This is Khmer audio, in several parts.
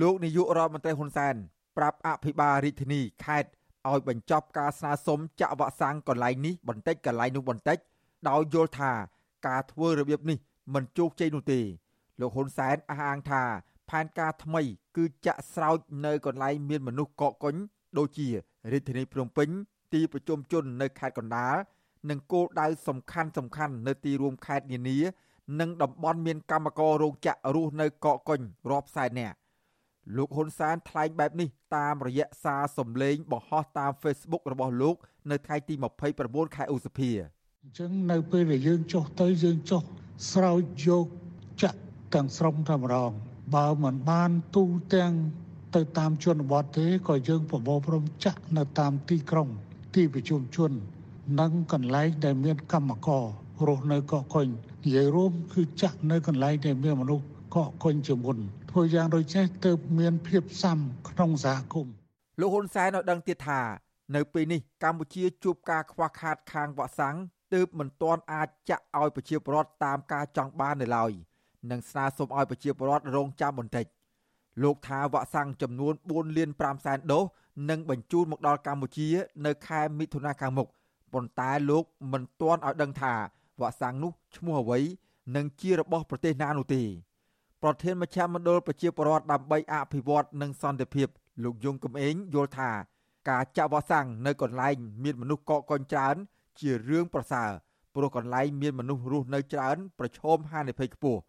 លោកនាយករដ្ឋមន្ត្រីហ៊ុនសែនប្រាប់អភិបាលរាជធានីខេត្តឲ្យបញ្ចប់ការស្នើសុំចាក់វ៉ាក់សាំងកន្លែងនេះបន្តិចកន្លែងនោះបន្តិចដោយយល់ថាការធ្វើរបៀបនេះមិនជោគជ័យនោះទេលោកហ៊ុនសែនអះអាងថាផែនការថ្មី គឺចាក់ស្រោចនៅកន្លែងមានមនុស្សកកកុញដូចជារាជធានីភ្នំពេញទីប្រជុំជននៅខេត្តកណ្ដាលនិងគោលដៅសំខាន់សំខាន់នៅទីរួមខេត្តនានានិងតំបន់មានកម្មកររោងចក្ររស់នៅកកកុញរាប់សែននាក់ លោកហ៊ុនសែនថ្លែងបែបនេះតាមរយៈសារសំឡេងបង្ហោះតាម Facebook របស់លោក នៅថ្ងៃទី29ខែឧសភាអញ្ចឹងនៅពេលដែលយើងចុះទៅយើងចុះស្រោចយកចាក់ទាំងស្រុងតែម្ដងបើមិនបានទូទាំងទៅតាមជនបទទេក៏យើងប្រមូលព្រមចាក់នៅតាមទីក្រុង ទីប្រជុំជន និងកន្លែងដែលមានកម្មកររស់នៅកកកុញនិយាយរួមគឺចាក់នៅកន្លែងដែលមានមនុស្សកកកុញជាមុន ធ្វើយ៉ាងដូចនេះទើបមានភាពសាំក្នុងសហគមន៍លោកហ៊ុនសែនឲ្យដឹងទៀតថានៅពេលនេះកម្ពុជាជួបការខ្វះខាតខាងវ៉ាក់សាំងទើបមិនទាន់អាចចាក់ឲ្យប្រជាពលរដ្ឋតាមការចង់បាននៅឡើយនិងស្នើសុំឲ្យប្រជាពលរដ្ឋរងចាំបន្តិចលោកថាវ៉ាក់សាំងចំនួន4លាន5សែនដូសនឹងបញ្ជូនមកដល់កម្ពុជា នៅខែមិថុនាខាងមុខប៉ុន្តែលោកមិនទាន់ឲ្យដឹងថាវ៉ាក់សាំងនោះឈ្មោះអ្វីនិងជារបស់ប្រទេសណានោះទេ ប្រធានមជ្ឈមណ្ឌលប្រជាពលរដ្ឋដើម្បីអភិវឌ្ឍនិងសន្តិភាពលោកយងកំឯងយល់ថា ការចាក់វ៉ាក់សាំងនៅកន្លែងមានមនុស្សកកកុញច្រើន ជារឿងប្រសើរព្រោះកន្លែងមានមនុស្សរស់នៅច្រើនប្រឈមហានិភ័យខ្ពស់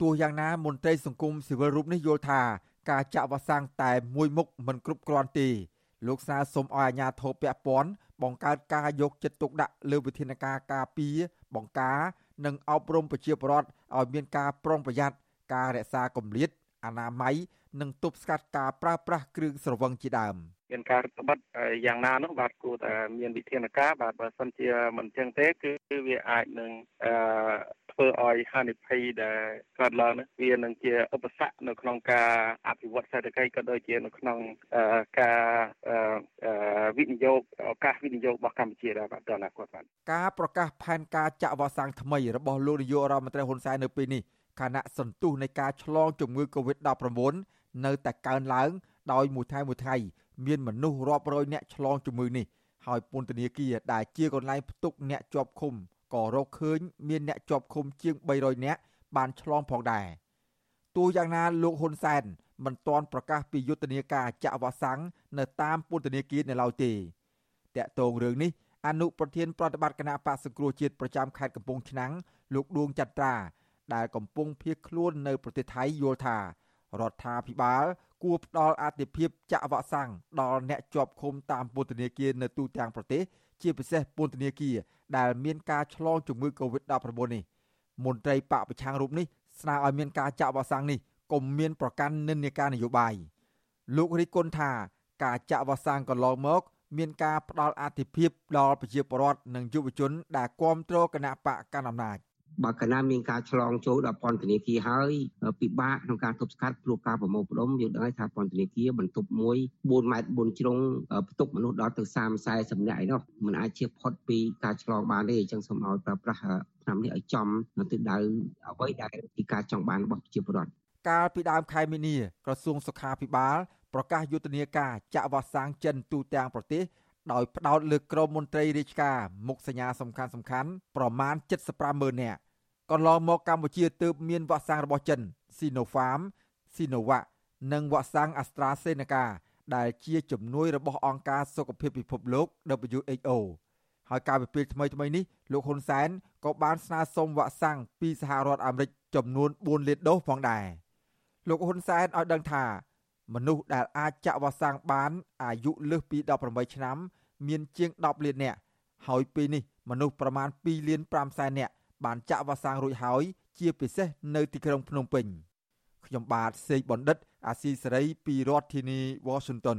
ទោះយ៉ាងណាមន្ត្រីសង្គមស៊ីវិលរូបនេះយល់ថាការចាក់វ៉ាក់សាំងតែមួយមុខមិនគ្រប់គ្រាន់ទេលោកសាសុំឲ្យអាជ្ញាធរពាក់ព័ន្ធបង្កើតការយកចិត្តទុកដាក់លើវិធានការការពារបង្ការ និងអប់រំប្រជាពលរដ្ឋឲ្យមានការប្រុងប្រយ័ត្ន ការរក្សាគម្លាតអនាម័យនិងទប់ស្កាត់ការប្រើប្រាស់គ្រឿងស្រវឹងជាដើមមានការរដ្ឋបတ်យ៉ាងណានោះបាទគួរតែមានវិធានការបាទបើសិនជាមិនចឹងទេគឺវាអាចនឹងអឺធ្វើឲ្យហានិភ័យដែលកើតឡើងនេះវានឹងជាឧបសគ្គនៅក្នុងការអភិវឌ្ឍសេដ្ឋកិច្ចក៏ដូចជានៅក្នុងការវិនិយោគឱកាសវិនិយោគរបស់កម្ពុជាដែរបាទដល់អនាគតបាទការប្រកាសផែនការចាក់វ៉ាក់សាំងថ្មីរបស់លោកនាយករដ្ឋមន្ត្រីហ៊ុនសែននៅពេលនេះ ខណៈសន្ទុះនៃការឆ្លងជំងឺ Covid-19 នៅតែកើនឡើង ដោយមួយថ្ងៃមួយថ្ងៃមានមនុស្សរាប់រយនាក់ឆ្លងជំងឺនេះហើយពន្ធនាគារដែលជាកន្លែងផ្ទុកអ្នកជាប់ឃុំក៏រកឃើញមានអ្នកជាប់ឃុំជាង300នាក់បានឆ្លងផងដែរទោះយ៉ាងណាលោកហ៊ុនសែនមិនទាន់ប្រកាសពីយុទ្ធនាការចាក់វ៉ាក់សាំងនៅតាមពន្ធនាគារនៅឡើយទេតាក់ទងរឿងនេះអនុប្រធានប្រតិបត្តិគណៈបកសង្គ្រោះជាតិប្រចាំខេត្តកំពង់ឆ្នាំងលោកដួងចត្រា ដែលកំពុងភៀសខ្លួននៅប្រទេសថៃយល់ថារដ្ឋាភិបាលគួរផ្ដល់អាទិភាពចាក់វ៉ាក់សាំងដល់អ្នកជាប់ឃុំតាមពន្ធនាគារនៅទូទាំងប្រទេសជាពិសេសពន្ធនាគារដែលមានការឆ្លងជំងឺ Covid-19 នេះមន្ត្រីបកប្រឆាំងរូបនេះស្នើឲ្យមានការចាក់វ៉ាក់សាំងនេះកុំមានប្រកាន់និន្នាការនយោបាយលោករិះគន់ថាការចាក់វ៉ាក់សាំងកន្លងមក មានការផ្ដល់អាទិភាពដល់ប្រជាពលរដ្ឋនិងយុវជនដែលគ្រប់គ្រងគណៈបកកណ្ដាលអំណាច បើកាលណាមានការឆ្លងចូលដល់ពន្ធនាគារហើយពិបាកក្នុងការទប់ស្កាត់ព្រោះការប្រមូលផ្ដុំយើងដឹងហើយថាពន្ធនាគារបន្ទប់មួយ4ម៉ែត្រ4ជ្រុងផ្ទុកមនុស្សដល់ទៅ30 40នាក់ឯនោះมันអាចជៀសផុតពីការឆ្លងបានទេអញ្ចឹងសូមឲ្យប្រើប្រាស់ឆ្នាំនេះឲ្យចំនៅទិដៅអ្វីដែលទីការចង់បានរបស់ប្រជាពលរដ្ឋកាលពីដើមខែមីនាក្រសួងសុខាភិបាលប្រកាសយុទ្ធនាការចាក់វ៉ាក់សាំងចិនទូទាំងប្រទេសដោយផ្ដោតលើក្រមមន្ត្រីរាជការមុខសញ្ញាសំខាន់សំខាន់ប្រមាណ75ម៉ឺននាក់ កន្លងមកកម្ពុជាទើបមានវ៉ាក់សាំងរបស់ចិន Sinopharm Sinovac និងវ៉ាក់សាំង AstraZeneca ដែលជាជំនួយរបស់អង្គការសុខភាពពិភពលោក WHO ហើយការវិភាគថ្មីថ្មីនេះលោកហ៊ុនសែនក៏បានស្នើសុំវ៉ាក់សាំងពីសហរដ្ឋអាមេរិកចំនួន4លានដូសផងដែរលោកហ៊ុនសែនឲ្យដឹងថា មនុស្សដែលអាចចាក់វ៉ាក់សាំងបានអាយុលើសពី18ឆ្នាំ មានជាង10លាននាក់ហើយពេលនេះមនុស្សប្រមាណ2លាន5សែននាក់ បានចាក់វ៉ាក់សាំងរួចហើយជាពិសេសនៅទីក្រុងភ្នំពេញខ្ញុំបាទសេកបណ្ឌិត អាស៊ីសេរីពីរដ្ឋធានី Washington